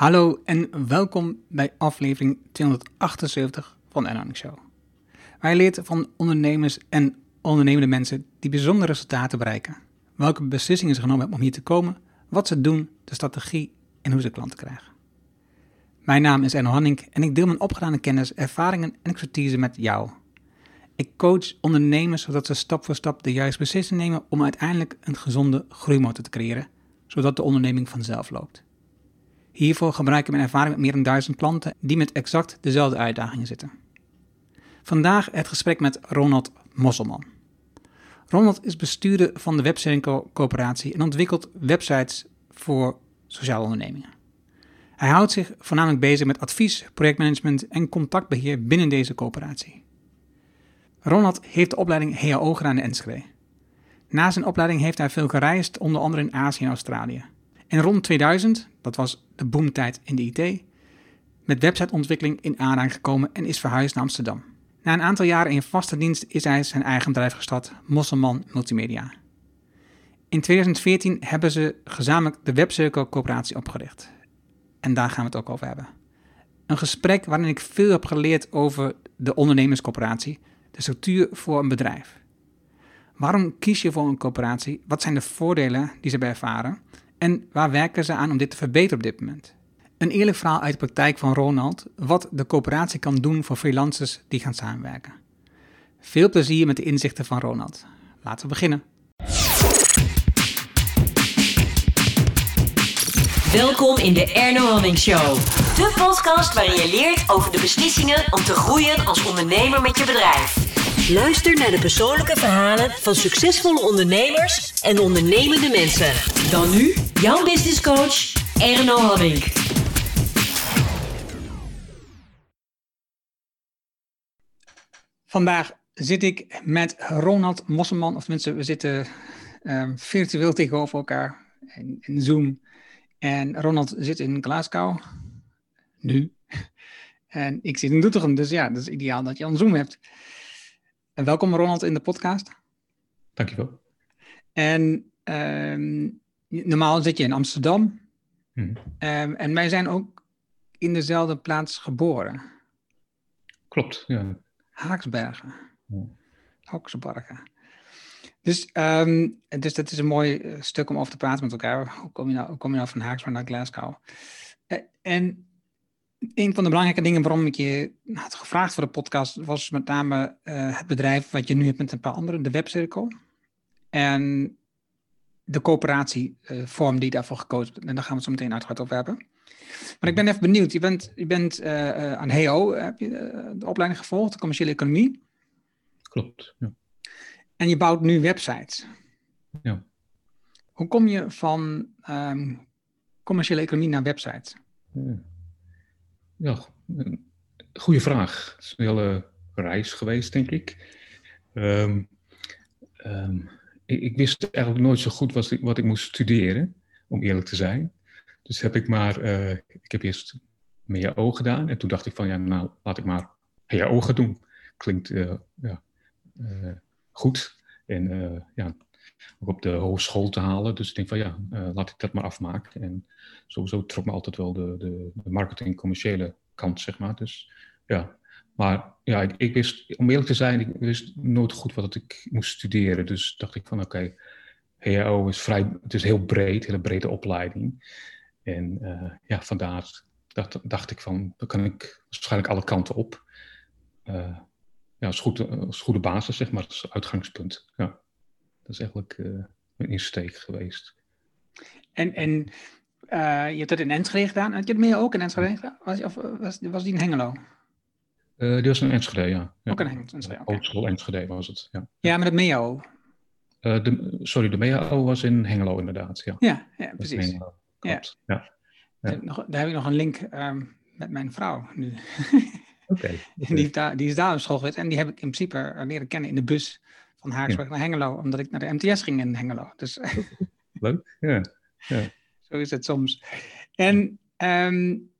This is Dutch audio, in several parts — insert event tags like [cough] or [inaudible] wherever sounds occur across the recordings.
Hallo en welkom bij aflevering 278 van de Earning Show. Wij leert van ondernemers en ondernemende mensen die bijzondere resultaten bereiken. Welke beslissingen ze genomen hebben om hier te komen, wat ze doen, de strategie en hoe ze klanten krijgen. Mijn naam is Enno Hanning en ik deel mijn opgedane kennis, ervaringen en expertise met jou. Ik coach ondernemers zodat ze stap voor stap de juiste beslissingen nemen om uiteindelijk een gezonde groeimotor te creëren, zodat de onderneming vanzelf loopt. Hiervoor gebruik ik mijn ervaring met meer dan duizend klanten die met exact dezelfde uitdagingen zitten. Vandaag het gesprek met Ronald Mosselman. Ronald is bestuurder van de Webcirkel Coöperatie en ontwikkelt websites voor sociale ondernemingen. Hij houdt zich voornamelijk bezig met advies, projectmanagement en contactbeheer binnen deze coöperatie. Ronald heeft de opleiding HAO gedaan in Enschede. Na zijn opleiding heeft hij veel gereisd, onder andere in Azië en Australië. En rond 2000, dat was de boomtijd in de IT, met websiteontwikkeling in aanraking gekomen en is verhuisd naar Amsterdam. Na een aantal jaren in vaste dienst is hij zijn eigen bedrijf gestart, Mosselman Multimedia. In 2014 hebben ze gezamenlijk de Webcirkel Coöperatie opgericht. En daar gaan we het ook over hebben. Een gesprek waarin ik veel heb geleerd over de ondernemerscoöperatie, de structuur voor een bedrijf. Waarom kies je voor een coöperatie? Wat zijn de voordelen die ze bij ervaren? En waar werken ze aan om dit te verbeteren op dit moment? Een eerlijk verhaal uit de praktijk van Ronald, wat de coöperatie kan doen voor freelancers die gaan samenwerken. Veel plezier met de inzichten van Ronald. Laten we beginnen. Welkom in de Erno Hamming Show. De podcast waarin je leert over de beslissingen om te groeien als ondernemer met je bedrijf. Luister naar de persoonlijke verhalen van succesvolle ondernemers en ondernemende mensen. Dan nu, jouw business coach, Erno Hamming. Vandaag zit ik met Ronald Mosselman, of tenminste, we zitten um, virtueel tegenover elkaar in, in Zoom. En Ronald zit in Glasgow, nu. [laughs] En ik zit in Doetinchem, dus ja, dat is ideaal dat je een Zoom hebt. En welkom Ronald in de podcast. Dankjewel. En um, normaal zit je in Amsterdam. Hmm. Um, en wij zijn ook in dezelfde plaats geboren. Klopt, ja. Haaksbergen. Ja. Haaksbergen. Dus, um, dus dat is een mooi eh, stuk om over te praten met elkaar. Hoe kom je nou, hoe kom je nou van Haaksbergen naar Glasgow? Uh, en een van de belangrijke dingen waarom ik je had gevraagd voor de podcast was met name uh, het bedrijf wat je nu hebt met een paar anderen, de Webcirkel. En de coöperatievorm uh, die daarvoor gekozen En daar gaan we het zo meteen uitgebreid over hebben. Maar ik ben even benieuwd. Je bent, je bent uh, aan HEO, heb je de opleiding gevolgd, de commerciële economie. Klopt, ja. En je bouwt nu websites. Ja. Hoe kom je van um, commerciële economie naar websites? Ja. Ja, goede vraag. Het is een hele reis geweest, denk ik. Um, um, ik, ik, wist eigenlijk nooit zo goed wat ik, wat ik moest studeren, om eerlijk te zijn. Dus heb ik maar, uh, ik heb eerst MAO gedaan en toen dacht ik van ja, nou laat ik maar HAO gaan doen. Klinkt uh, ja, uh, goed en ja, ook op de hogeschool te halen. Dus ik denk van ja, laat ik dat maar afmaken. En sowieso trok me altijd wel de, de, de marketing commerciële kant, zeg maar. Dus ja, maar ja, ik, ik, wist, om eerlijk te zijn, ik wist nooit goed wat ik moest studeren. Dus dacht ik van oké, okay, is vrij, het is heel breed, hele brede opleiding. En uh, ja, vandaar dacht, dacht ik van, dan kan ik waarschijnlijk alle kanten op. Uh, ja, als, goed, als goede basis, zeg maar, als uitgangspunt. Ja, dat is eigenlijk uh, mijn insteek geweest. En, en je hebt het in Enschede gedaan. Had je het meer ook in Enschede gedaan? Of was, was die in Hengelo? Uh, die was in Enschede, ja. ja. Ook in Enschede, okay. Enschede was het, ja. Ja, maar het MEO? Uh, de, sorry, de MEO was in Hengelo inderdaad, ja. Ja, ja precies. Ja. ja. ja. Nog, daar heb ik nog een link um, met mijn vrouw nu. Oké. [laughs] Okay, okay. die, die, is daar op school geweest en die heb ik in principe leren kennen in de bus van Haaksberg naar Hengelo, omdat ik naar de MTS ging in Hengelo. Dus... [laughs] Leuk, ja. ja. Zo is het soms. En, um,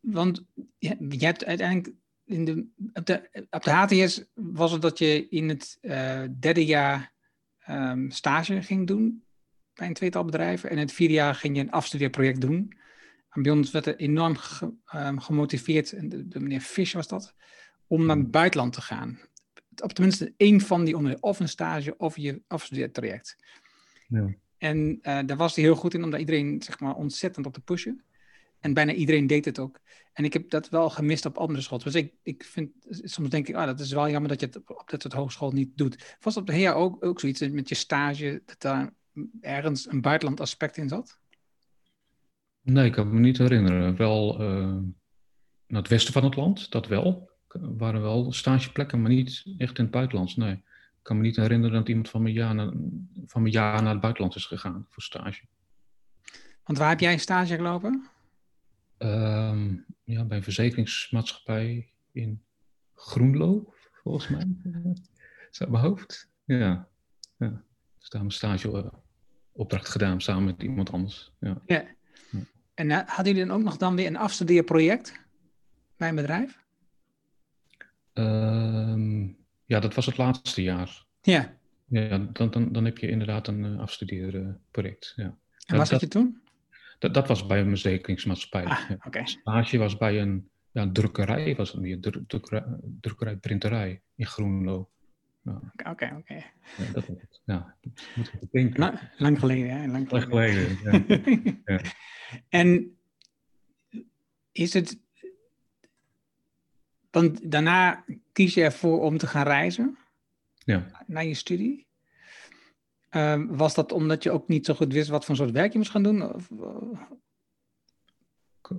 want je, je, hebt uiteindelijk in de, op, de, op de HTS was het dat je in het uh, derde jaar um, stage ging doen bij een tweetal bedrijven. En in het vierde jaar ging je een afstudeerproject doen. Maar bij ons werd er enorm ge- ehm, gemotiveerd, en de, de meneer Fish was dat, om naar het buitenland te gaan. Op tenminste één van die onder, of een stage of je afstudeertraject. Ja. En eh, daar was hij heel goed in om daar iedereen zeg maar, ontzettend op te pushen. En bijna iedereen deed het ook. En ik heb dat wel gemist op andere scholen. Dus ik, ik vind, soms denk ik, ah, dat is wel jammer dat je het op, dat soort hogeschool niet doet. Was op de HEA ook, ook zoiets eh, met je stage, dat daar ergens een buitenland aspect in zat? Nee, ik kan me niet herinneren. Wel eh, naar het westen van het land, dat wel. Er waren wel stageplekken, maar niet echt in het buitenland. Nee. Ik kan me niet herinneren dat iemand van mijn jaar naar, van mijn jaar naar het buitenland is gegaan voor stage. Want waar heb jij stage gelopen? Ehm, ja, bij een verzekeringsmaatschappij in Groenlo, volgens mij. Is dat mijn hoofd? Ja. ja. Dus daar een stageopdracht gedaan samen met iemand anders. Ja. Ja. En uh, hadden jullie dan ook nog dan weer een afstudeerproject bij een bedrijf? Ehm, ja, dat was het laatste jaar. Ja. Ja, dan, dan, dan heb je inderdaad een uh, afstudeerproject. Ja. En was dat je toen? Dat, dat was bij een verzekeringsmaatschappij. Ah, oké. Okay. Stage was bij een ja, drukkerij, was het meer, druk, drukkerij, drukkerij, printerij in Groenlo. Oké, ja. oké. Ja, dat. Ja, moet ik denken. Lang, lang geleden, hè? Lang geleden. Lang geleden [laughs] ja. En is het... Want daarna kies je ervoor om te gaan reizen. Ja. Naar je studie. Um, was dat omdat je ook niet zo goed wist wat voor soort werk je moest gaan doen? Uh...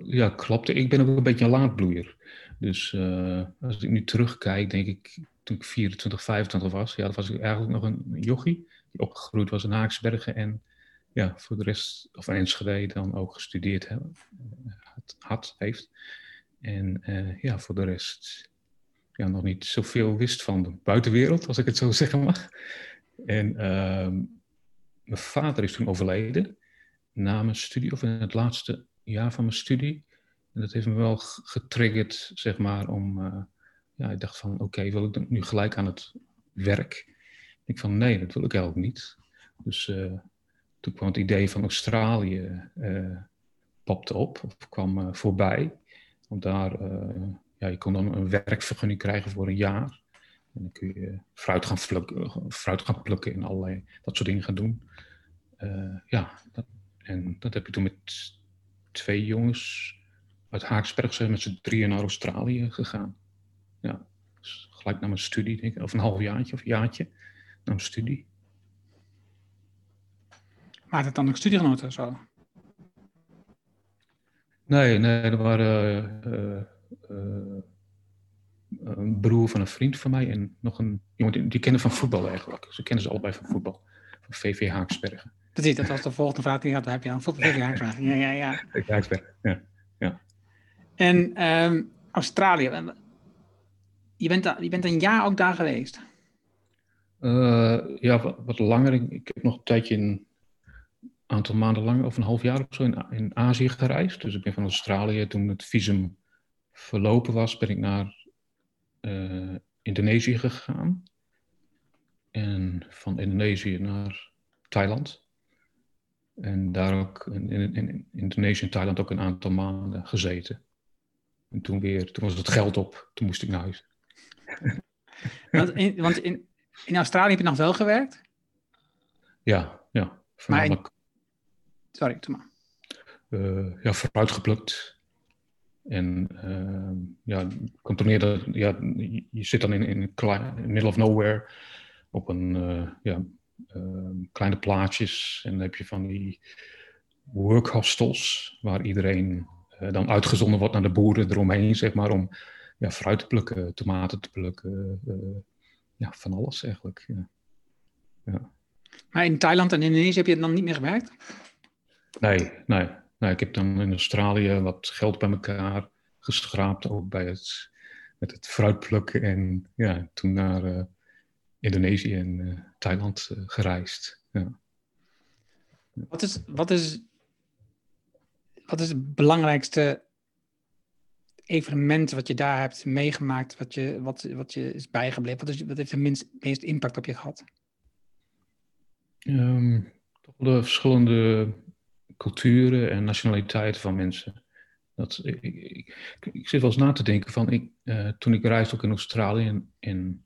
Ja, klopt. Ik ben ook een beetje een laadbloeier. Dus uh, als ik nu terugkijk, denk ik, toen ik 24, 25 was, ja, dat was ik eigenlijk nog een jochie die opgegroeid was in Haaksbergen en ja, voor de rest, of Enschede dan ook gestudeerd had, had heeft. En uh, ja, voor de rest ja, nog niet zoveel wist van de buitenwereld, als ik het zo [laughs] zeggen mag. En uh, mijn vader is toen overleden na mijn studie, of in het laatste jaar van mijn studie. En dat heeft me wel getriggerd, zeg maar, om... Uh, ja, ik dacht van, oké, wil ik nu gelijk aan het werk? Ik van, nee, dat wil ik eigenlijk niet. Dus uh, toen kwam het idee van Australië, uh, popte op, of kwam voorbij. Want daar, ja, je kon dan een werkvergunning krijgen voor een jaar. En dan kun je fruit gaan, plukken, fruit gaan plukken en allerlei dat soort dingen gaan doen. ja, dat, en dat heb ik toen met twee jongens uit Haaksberg zijn met z'n drieën naar Australië gegaan. Ja, dus gelijk naar mijn studie, denk ik. Of een halfjaartje of een jaartje naar mijn studie. Maar het dan ook studiegenoten of zo? Nee, nee, er waren uh, uh, een broer van een vriend van mij en nog een iemand die, die kennen van voetbal eigenlijk. Ze kennen ze allebei van voetbal. Van VV Haaksbergen. Dat, is, dat was de volgende vraag die je had. Heb je aan voetbal VV Haaksbergen? Ja, ja, ja. [laughs] Haaksbergen, ja. ja. En um, Australië, je bent, daar, je bent een jaar ook daar geweest? Uh, ja, wat, wat, langer. Ik, ik, heb nog een tijdje, een aantal maanden lang, of een half jaar of zo, in, in Azië gereisd. Dus ik ben van Australië, toen het visum verlopen was, ben ik naar uh, Indonesië gegaan. En van Indonesië naar Thailand. En daar ook in, in, in Indonesië en Thailand ook een aantal maanden gezeten. En toen weer, toen was het geld op, toen moest ik naar huis. [laughs] want in, want in, in Australië heb je nog wel gewerkt? Ja, ja. Voornamelijk... In... Sorry, doe maar. Uh, ja, fruit geplukt. En uh, ja, dat, ja, je zit dan in, in, in middle of nowhere op een, uh, ja, kleine plaatjes. En dan heb je van die workhostels waar iedereen dan uitgezonden wordt naar de boeren eromheen, zeg maar, om ja, fruit te plukken, tomaten te plukken, uh, ja, van alles eigenlijk. Ja. Ja. Maar in Thailand en Indonesië heb je dan niet meer gewerkt? Nee, nee, nee. Ik heb dan in Australië wat geld bij elkaar geschraapt, ook bij het, met het fruitplukken en ja, toen naar uh, Indonesië en uh, Thailand gereisd. Ja. Wat, is, wat, is, wat is het belangrijkste evenement wat je daar hebt meegemaakt, wat je, wat, wat je is bijgebleven? Wat, is, wat heeft de minst, meest impact op je gehad? Um, toch de verschillende culturen en nationaliteiten van mensen. Dat, ik, ik, ik, zit wel eens na te denken van, ik, uh, toen ik reisde ook in Australië en in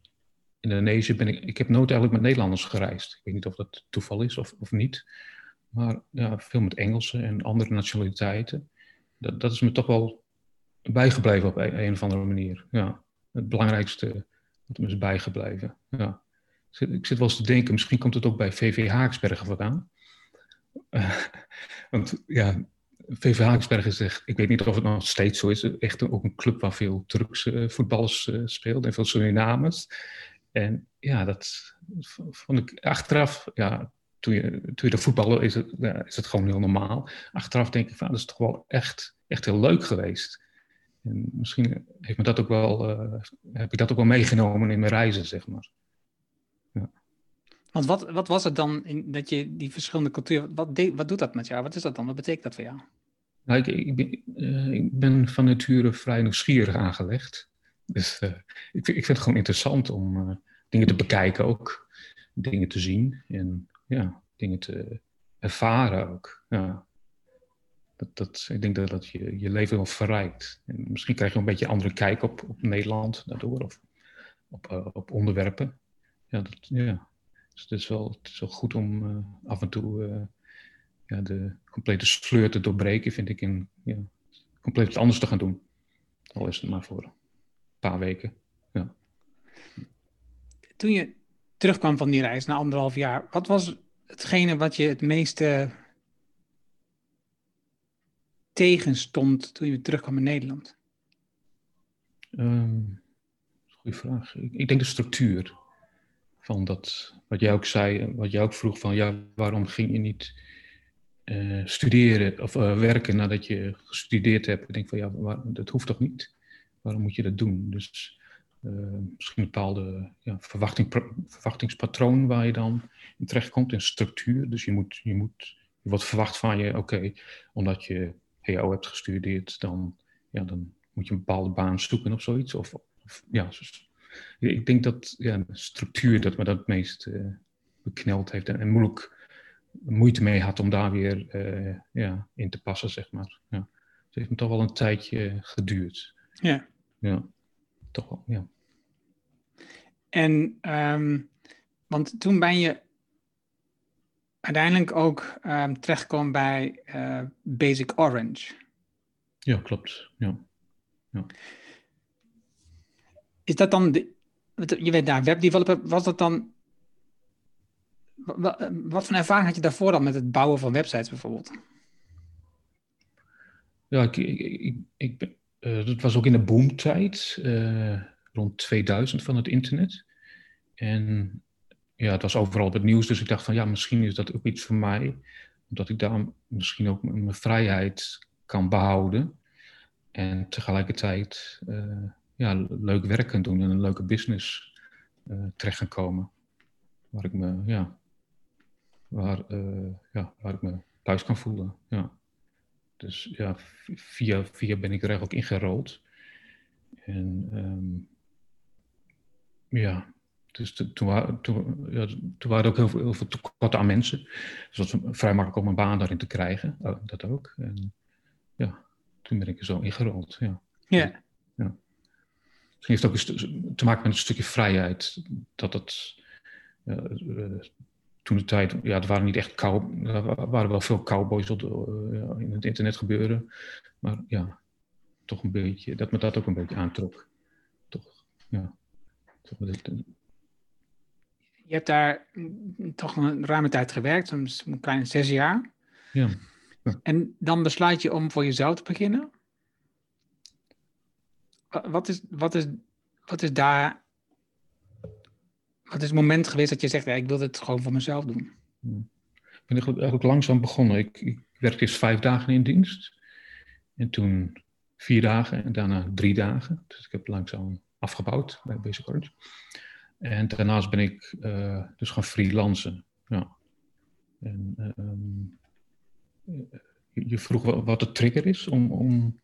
Indonesië, ben ik, ik heb nooit eigenlijk met Nederlanders gereisd. Ik weet niet of dat toeval is of, of niet. Maar ja, veel met Engelsen en andere nationaliteiten. Dat, dat is me toch wel bijgebleven op een, een of andere manier. Ja, het belangrijkste wat me is bijgebleven. Ja. Ik, zit, ik zit wel eens te denken, misschien komt het ook bij VV Haaksbergen vandaan. [laughs] Want ja, VV Haaksbergen is echt, ik weet niet of het nog steeds zo is, echt ook een club waar veel Turkse voetballers uh, speelden en veel Surinamers. En ja, dat vond ik achteraf, ja, toen je, toen je de voetballer is het, ja, is het gewoon heel normaal. Achteraf denk ik van, dat is toch wel echt, echt heel leuk geweest. En misschien heeft me dat ook wel, uh, heb ik dat ook wel meegenomen in mijn reizen, zeg maar. Want wat, wat was het dan in, dat je die verschillende culturen, wat, wat doet dat met jou? Wat is dat dan? Wat betekent dat voor jou? Nou, ik, ik, ben, uh, ik ben van nature vrij nieuwsgierig aangelegd. Dus uh, ik, ik vind het gewoon interessant om dingen te bekijken ook. Dingen te zien en ja, dingen te ervaren ook. Ja. Dat, dat, ik denk dat dat je, je leven wel verrijkt. En misschien krijg je een beetje een andere kijk op, op Nederland daardoor, of op, op onderwerpen. Ja, dat, ja. Dus het is wel, het is wel goed om uh, af en toe uh, ja, de complete sleur te doorbreken, vind ik, en ja, compleet wat anders te gaan doen. Al is het maar voor een paar weken. Ja. Toen je terugkwam van die reis na anderhalf jaar, wat was hetgene wat je het meeste tegenstond toen je terugkwam in Nederland? Um, goeie vraag. Ik, ik, denk de structuur van dat, wat jij ook zei, wat jij ook vroeg van, ja, waarom ging je niet uh, studeren of uh, werken nadat je gestudeerd hebt? Ik denk van, ja, dat hoeft toch niet? Waarom moet je dat doen? Dus uh, misschien een bepaalde ja, verwachting, verwachtingspatroon waar je dan in terechtkomt, in structuur. Dus je, moet, je, moet, je verwacht van je, oké, omdat je HO hebt gestudeerd, dan, ja, dan moet je een bepaalde baan zoeken of zoiets. Of, ja, ik denk dat ja, structuur dat me dat het meest uh, bekneld heeft en, en, moeilijk moeite mee had om daar weer uh, ja, in te passen, zeg maar. Ja. Het heeft me toch wel een tijdje geduurd. Ja. Ja, toch wel, ja. En, um, want toen ben je uiteindelijk ook um, terechtkomen bij uh, Basic Orange. Ja, klopt. Ja. ja. Is dat dan, de, je bent daar webdeveloper, was dat dan, wat, wat voor ervaring had je daarvoor dan met het bouwen van websites bijvoorbeeld? Ja, ik, ik, ik, uh, dat was ook in de boomtijd, uh, rond 2000 van het internet. En ja, het was overal op het nieuws, dus ik dacht van ja, misschien is dat ook iets voor mij. Omdat ik daar misschien ook mijn vrijheid kan behouden. En tegelijkertijd ja, leuk werk kan doen en een leuke business uh, terecht kan komen. Waar ik me, ja, waar, uh, ja, waar ik me thuis kan voelen. Ja. Dus ja, via, via ben ik er eigenlijk ingerold. En um, ja, dus toen, ja, waren er ook heel veel, heel tekorten aan mensen. Dus was vrij makkelijk om een baan daarin te krijgen. Oh, dat ook. En ja, toen ben ik er zo ingerold. Ja. ja. Heeft ook te maken met een stukje vrijheid. Dat het. Ja, uh, toen de tijd, ja, er waren niet echt cow, er waren wel veel cowboys op de, uh, in het internet gebeuren. Maar ja, toch een beetje, dat me dat ook een beetje aantrok. Toch, ja. Toch je hebt daar toch een ruime tijd gewerkt, een kleine zes jaar. Ja. En dan besluit je om voor jezelf te beginnen. Wat is, wat is, wat is daar. Wat is het moment geweest dat je zegt: ja, ik wil dit gewoon voor mezelf doen? Ik ben eigenlijk langzaam begonnen. Ik, ik werkte eerst vijf dagen in dienst. En toen vier dagen en daarna drie dagen. Dus ik heb langzaam afgebouwd bij Basic Orange. En daarnaast ben ik uh, dus gaan freelancen. Ja. En, um, je vroeg wat de trigger is om. om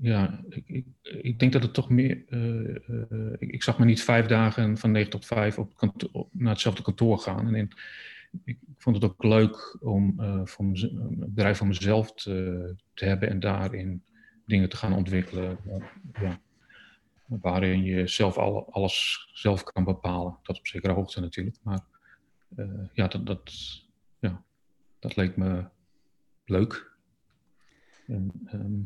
ja, ik, ik, ik, denk dat het toch meer. Uh, uh, ik, zag me niet vijf dagen van negen tot vijf op, kantoor, naar hetzelfde kantoor gaan. En ik vond het ook leuk om voor een bedrijf van mezelf te, te hebben en daarin dingen te gaan ontwikkelen. Ja, waarin je zelf al, alles zelf kan bepalen. Dat op zekere hoogte natuurlijk. Maar ja, dat, dat, ja, dat leek me leuk. En, ehm,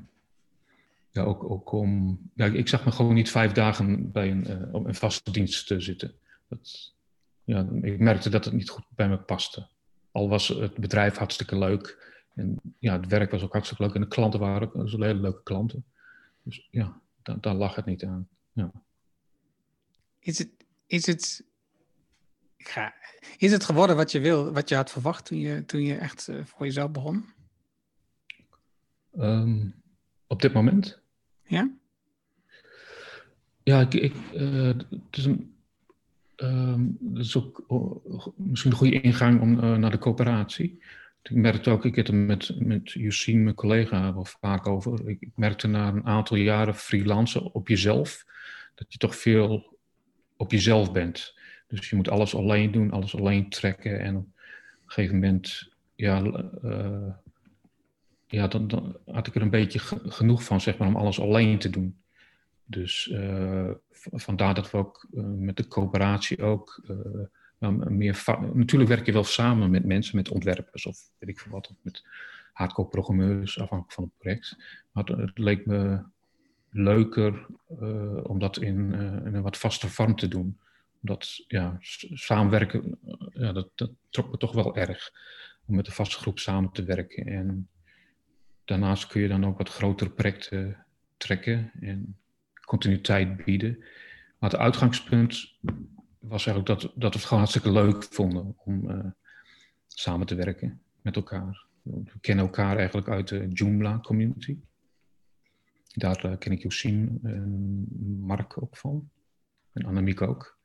ja, ook, ook om. Ja, ik zag me gewoon niet vijf dagen bij een, uh, een vaste dienst te zitten. Dat, ja, ik merkte dat het niet goed bij me paste. Al was het bedrijf hartstikke leuk. En ja, het werk was ook hartstikke leuk. En de klanten waren ook zo hele leuke klanten. Dus ja, daar, daar lag het niet aan. Ja. Is het, is het, is het geworden wat je wil, wat je had verwacht toen je, toen je echt uh, voor jezelf begon? Um, op dit moment? Ja? Ja, ik, ik, uh, het is een, dat is ook uh, misschien een goede ingang om, uh, naar de coöperatie. Ik merkte ook, ik heb het met, met Justine, mijn collega, wel vaak over. Ik, merkte na een aantal jaren freelancen op jezelf, dat je toch veel op jezelf bent. Dus je moet alles alleen doen, alles alleen trekken. En op een gegeven moment, ja, ja, dan, had ik er een beetje genoeg van, zeg maar, om alles alleen te doen. Dus uh, vandaar dat we ook uh, met de coöperatie ook uh, meer. Natuurlijk werk je wel samen met mensen, met ontwerpers of weet ik veel wat, of met hardcore programmeurs, afhankelijk van het project. Maar het, het leek me leuker om dat in, in, een wat vaste vorm te doen. Omdat ja, samenwerken, ja, dat, dat trok me toch wel erg. Om met een vaste groep samen te werken. En daarnaast kun je dan ook wat grotere projecten trekken en continuïteit bieden. Maar het uitgangspunt was eigenlijk dat, dat we het gewoon hartstikke leuk vonden om uh, samen te werken met elkaar. We kennen elkaar eigenlijk uit de Joomla community. Daar uh, ken ik Josien en Mark ook van. En Annemiek ook.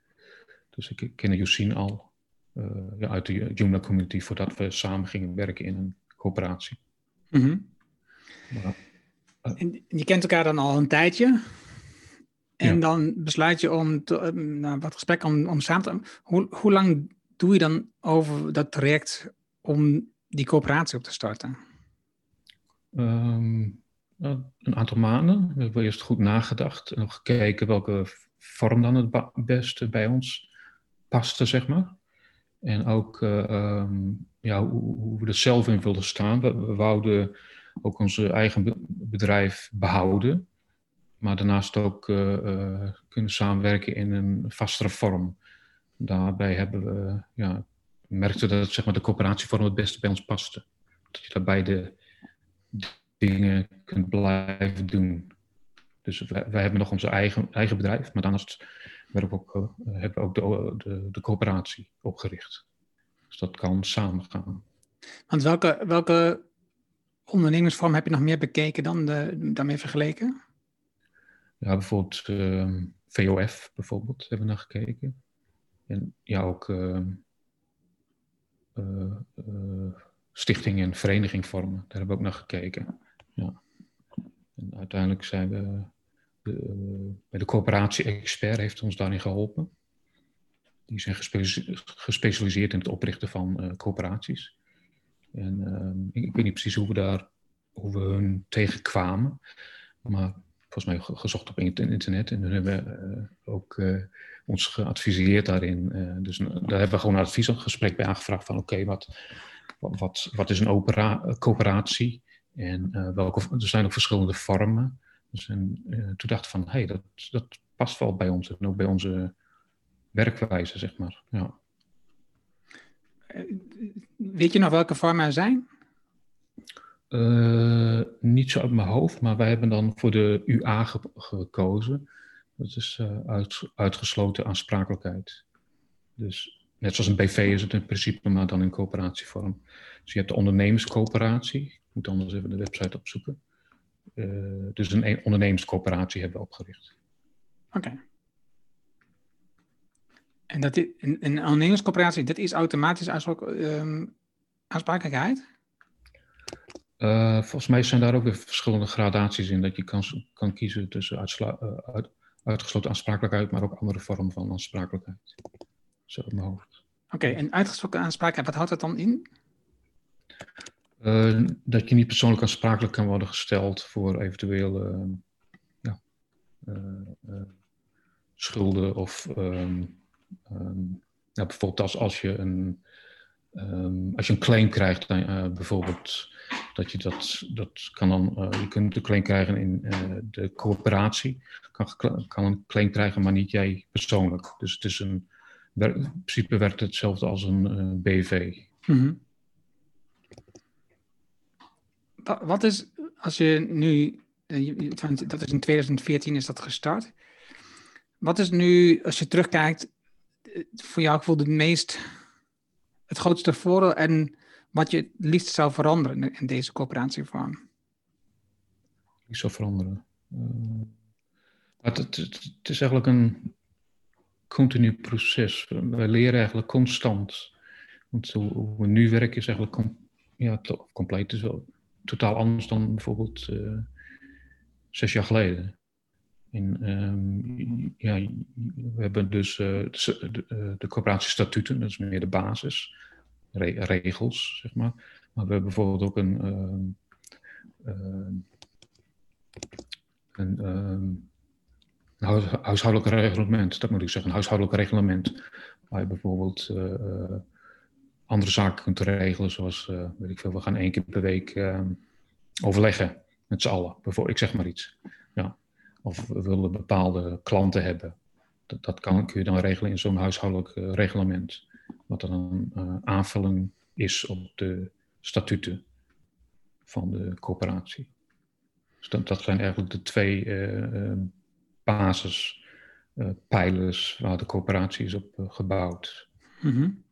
Dus ik ken Josien al ja, uit de Joomla community voordat we samen gingen werken in een coöperatie. -hmm. Ja. En je kent elkaar dan al een tijdje. En ja. dan besluit je om te, nou, wat gesprek om, om samen te. Hoe, hoe lang doe je dan over dat traject om die coöperatie op te starten? Um, een aantal maanden. We hebben eerst goed nagedacht en gekeken welke vorm dan het beste bij ons paste, zeg maar. En ook uh, um, ja, hoe, hoe, we er zelf in wilden staan. We, we wouden ook ons eigen bedrijf behouden. Maar daarnaast ook uh, uh, kunnen samenwerken in een vastere vorm. Daarbij hebben we, ja, merkten dat zeg maar, de coöperatievorm het beste bij ons paste. Dat je daarbij de dingen kunt blijven doen. Dus wij, hebben nog ons eigen, eigen bedrijf, maar daarnaast hebben we ook, uh, hebben ook de, de, de coöperatie opgericht. Dus dat kan samen gaan. Want welke, welke ondernemingsvorm heb je nog meer bekeken dan daarmee vergeleken? Ja, bijvoorbeeld uh, VOF bijvoorbeeld hebben we naar gekeken. En ja, ook uh, uh, stichting en vereniging vormen. Daar hebben we ook naar gekeken. Ja. En uiteindelijk zijn we de, bij de coöperatie-expert heeft ons daarin geholpen. Die zijn gespecialiseerd in het oprichten van coöperaties. En uh, ik weet niet precies hoe we daar, hoe we hun tegenkwamen. Maar volgens mij gezocht op internet. En dan hebben we uh, ook uh, ons geadviseerd daarin. Uh, dus daar hebben we gewoon een adviesgesprek bij aangevraagd van oké, wat, wat, wat is een opera, coöperatie? En welke, er zijn ook verschillende vormen. Dus en, toen dacht van, hé, hey, dat, dat past wel bij ons en ook bij onze werkwijze, zeg maar. Ja. Weet je nog welke vormen er zijn? Uh, niet zo uit mijn hoofd, maar wij hebben dan voor de UA ge gekozen. Dat is uh, uit, uitgesloten aansprakelijkheid. Dus net zoals een BV is het in principe, maar dan in coöperatievorm. Dus je hebt de ondernemerscoöperatie. Ik moet anders even de website opzoeken. Uh, dus een ondernemerscoöperatie hebben we opgericht. Oké. Okay. En dat is, een, een ondernemingscoöperatie, dat is automatisch um, aansprakelijkheid? Uh, volgens mij zijn daar ook weer verschillende gradaties in. Dat je kan, kan kiezen tussen uitsla, uh, uit, uitgesloten aansprakelijkheid, maar ook andere vormen van aansprakelijkheid. Zo in mijn hoofd. Oké, okay, en uitgesloten aansprakelijkheid, wat houdt dat dan in? Uh, dat je niet persoonlijk aansprakelijk kan worden gesteld voor eventuele ja, schulden of um, um, bijvoorbeeld als, als, je een, um, als je een claim krijgt, uh, bijvoorbeeld dat je dat, dat kan dan, uh, je kunt de claim krijgen in uh, de coöperatie, kan, kan een claim krijgen, maar niet jij persoonlijk. Dus het is een, in principe werkt het hetzelfde als een BV. -hmm. Wat is, als je nu, dat is in 2014 is dat gestart. Wat is nu, als je terugkijkt, voor jou gevoel het meest, het grootste voordeel en wat je het liefst zou veranderen in deze coöperatievorm? Ik zou veranderen. Uh, het, het, het, is eigenlijk een continu proces. We leren eigenlijk constant. Want hoe we nu werken is eigenlijk ja, compleet. is wel totaal anders dan bijvoorbeeld uh, zes jaar geleden. En, um, ja, we hebben dus uh, de, de, de coöperatiestatuten, dat is meer de basis, re regels, zeg maar. Maar we hebben bijvoorbeeld ook een, um, um, een huishoudelijk reglement, dat moet ik zeggen, een huishoudelijk reglement. Waar je bijvoorbeeld andere zaken kunt regelen, zoals, weet ik veel, we gaan één keer per week overleggen met z'n allen. Bijvoorbeeld, ik zeg maar iets. Ja. Of we willen bepaalde klanten hebben. Dat, dat kan, kun je dan regelen in zo'n huishoudelijk uh, reglement. Wat dan een uh, aanvulling is op de statuten van de coöperatie. Dus dat, dat zijn eigenlijk de twee uh, basispijlers waar de coöperatie is op gebouwd. Mm -hmm.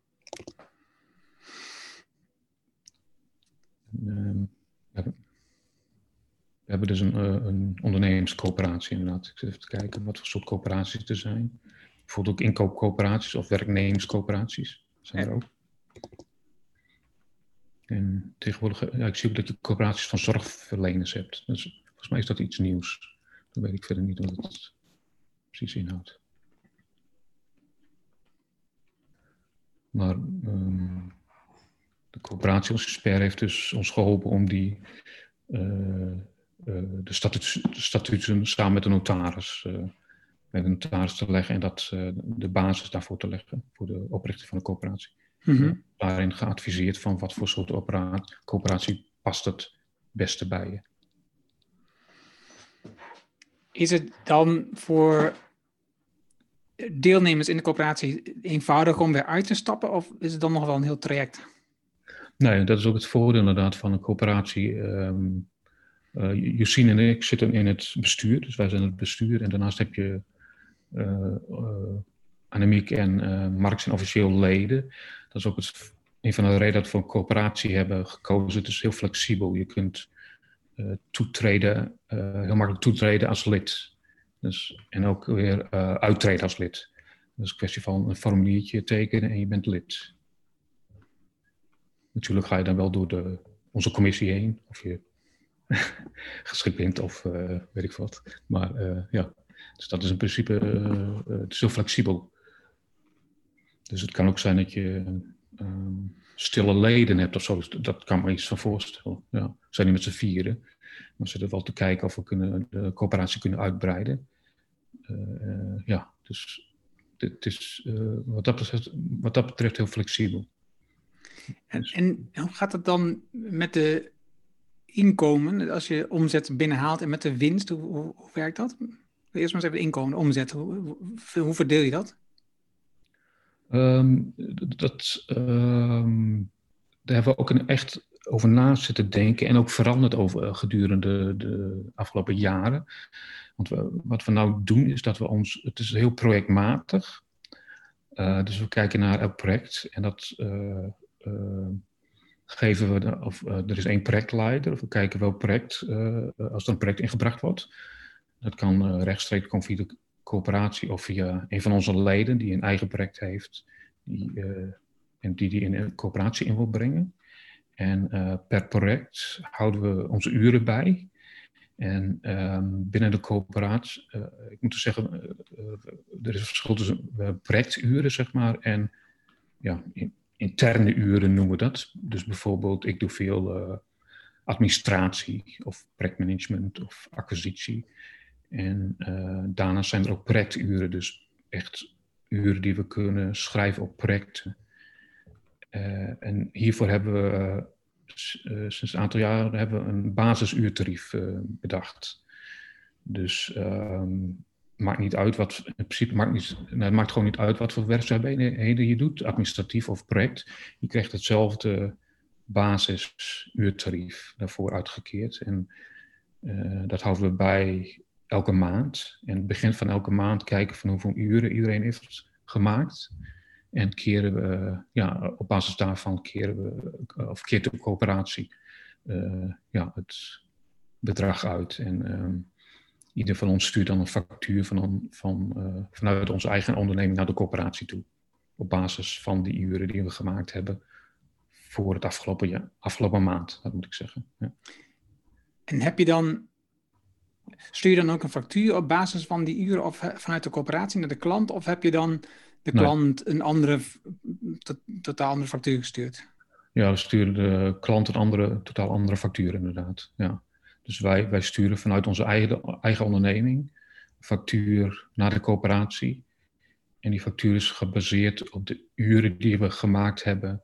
en, we hebben dus een, uh, een ondernemerscoöperatie inderdaad. Ik zit even te kijken wat voor soort coöperaties er zijn. Bijvoorbeeld ook inkoopcoöperaties of werknemerscoöperaties zijn er ook. En tegenwoordig, ja, ik zie ook dat je coöperaties van zorgverleners hebt. Dus volgens mij is dat iets nieuws. Dan weet ik verder niet wat het precies inhoudt. Maar um, de coöperatie als expert heeft dus ons geholpen om die uh, eh, de, statuten samen met de notaris, uh, met de notaris te leggen en dat, uh, de basis daarvoor te leggen voor de oprichting van de coöperatie. Mm -hmm. daarin geadviseerd van wat voor soort coöperatie past het beste bij je. Is het dan voor deelnemers in de coöperatie eenvoudig om weer uit te stappen of is het dan nog wel een heel traject? Nee, dat is ook het voordeel inderdaad van een coöperatie. Um, uh, en ik zitten in het bestuur, dus wij zijn het bestuur. En daarnaast heb je uh, Annemiek en uh, Mark zijn officieel leden. Dat is ook het, een van de redenen dat we een coöperatie hebben gekozen. Het is heel flexibel. Je kunt toetreden, heel makkelijk toetreden als lid. Dus, en ook weer uittreden als lid. Dat is een kwestie van een formuliertje tekenen en je bent lid. Natuurlijk ga je dan wel door de, onze commissie heen. Of je [laughs] geschikt of uh, weet ik wat. Maar uh, ja, dus dat is in principe uh, het is heel flexibel. Dus het kan ook zijn dat je um, stille leden hebt of zo. Dus dat kan me iets van voorstellen. Ja, we zijn niet met z'n vieren. Dan zitten we wel te kijken of we kunnen, de coöperatie kunnen uitbreiden. ja, dus het is wat, dat betreft, wat dat betreft heel flexibel. En, en hoe gaat het dan met de inkomen, als je omzet binnenhaalt en met de winst, hoe, werkt dat? Eerst maar eens even inkomen, omzet. Hoe, verdeel je dat? Um, dat um, daar hebben we ook een echt over na zitten denken en ook veranderd over eh, gedurende de afgelopen jaren. Want wat we nou doen is dat we ons, het is heel projectmatig. Uh, dus we kijken naar elk project en dat uh, geven we, of uh, er is één projectleider, of we kijken welk project, uh, als er een project ingebracht wordt. Dat kan rechtstreeks komen via de coöperatie of via een van onze leden die een eigen project heeft die, en die die in een coöperatie in wil brengen. En per project houden we onze uren bij. En um, binnen de coöperatie, ik moet dus zeggen, er is een verschil tussen projecturen, zeg maar, en ja, interne uren noemen we dat. Dus bijvoorbeeld, ik doe veel administratie of projectmanagement of acquisitie. En daarna zijn er ook projecturen, dus echt uren die we kunnen schrijven op projecten. en hiervoor hebben we sinds een aantal jaren hebben we een basisuurtarief bedacht. Dus um, maakt niet uit wat, in principe maakt, niet, nou, het maakt gewoon niet uit wat voor werkzaamheden je doet, administratief of project. Je krijgt hetzelfde basisuurtarief daarvoor uitgekeerd. En uh, dat houden we bij elke maand. En het begin van elke maand kijken van hoeveel uren iedereen heeft gemaakt. En keren we, ja, op basis daarvan keren we, of keert de coöperatie uh, ja, het bedrag uit. En uh, ieder van ons stuurt dan een factuur van, van, uh, vanuit onze eigen onderneming naar de coöperatie toe. Op basis van die uren die we gemaakt hebben voor het afgelopen, jaar, afgelopen maand, dat moet ik zeggen. Ja. En heb je dan, stuur je dan ook een factuur op basis van die uren of vanuit de coöperatie naar de klant? Of heb je dan de klant een andere, totaal andere factuur gestuurd? Ja, we sturen de klant een andere, totaal andere factuur inderdaad. Ja. Dus wij, wij sturen vanuit onze eigen, eigen onderneming factuur naar de coöperatie. En die factuur is gebaseerd op de uren die we gemaakt hebben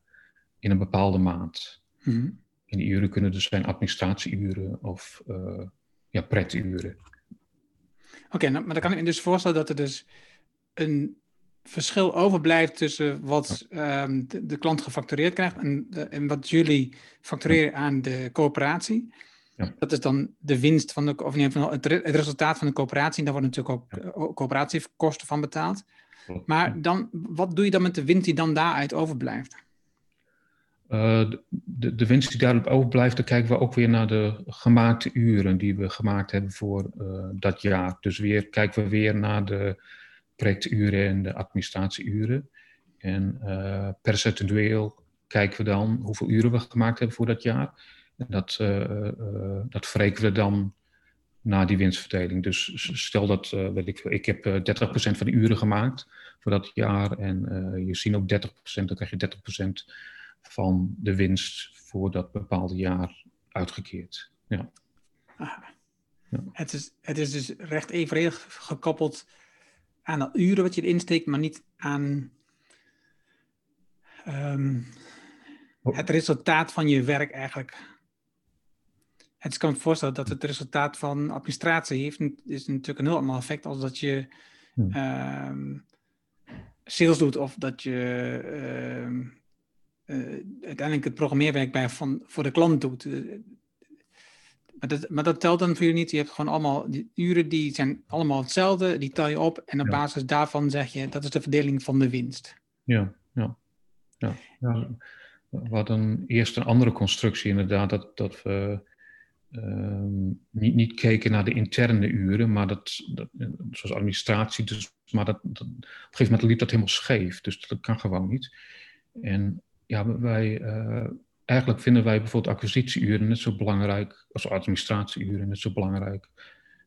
in een bepaalde maand. Mm En die uren kunnen dus zijn administratieuren of uh, ja, preturen. Oké, nou, maar dan kan ik me dus voorstellen dat er dus een verschil overblijft tussen wat um, de, de, klant gefactureerd krijgt en, de, en wat jullie factureren aan de coöperatie. Ja. Dat is dan de winst van de, of niet, het, het resultaat van de coöperatie. Daar worden natuurlijk ook ja. coöperatiekosten van betaald. Maar dan, wat doe je dan met de winst die dan daaruit overblijft? Uh, de, de, winst die daarop overblijft, dan kijken we ook weer naar de gemaakte uren die we gemaakt hebben voor uh, dat jaar. Dus weer kijken we weer naar de projecturen en de administratieuren. En uh, percentueel kijken we dan hoeveel uren we gemaakt hebben voor dat jaar. Dat, uh, dat verrekenen we dan na die winstverdeling. Dus stel dat, weet ik, ik heb 30% van de uren gemaakt voor dat jaar en je ziet ook 30%, dan krijg je 30% van de winst voor dat bepaalde jaar uitgekeerd. Ja. ja. Het, is, het is dus recht evenredig gekoppeld aan de uren wat je erin steekt, maar niet aan um, het resultaat van je werk eigenlijk. Het kan me voorstellen dat het resultaat van administratie heeft, is natuurlijk een heel ander effect als dat je hmm. sales doet of dat je uh, uh, uiteindelijk het programmeerwerk bij van, voor de klant doet. Eh, maar dat, maar dat telt dan voor je niet. Je hebt gewoon allemaal die uren die zijn allemaal hetzelfde, die tel je op en op basis daarvan zeg je dat is de verdeling van de winst. Ja, ja. ja. ja. We hadden eerst een andere constructie inderdaad, dat, dat we Ehm, niet, niet keken naar de interne uren, maar dat, dat zoals administratie, dus, maar dat, dat, op een gegeven moment liep dat helemaal scheef. Dus dat kan gewoon niet. En ja, wij, uh, eigenlijk vinden wij bijvoorbeeld acquisitieuren net zo belangrijk, als administratieuren net zo belangrijk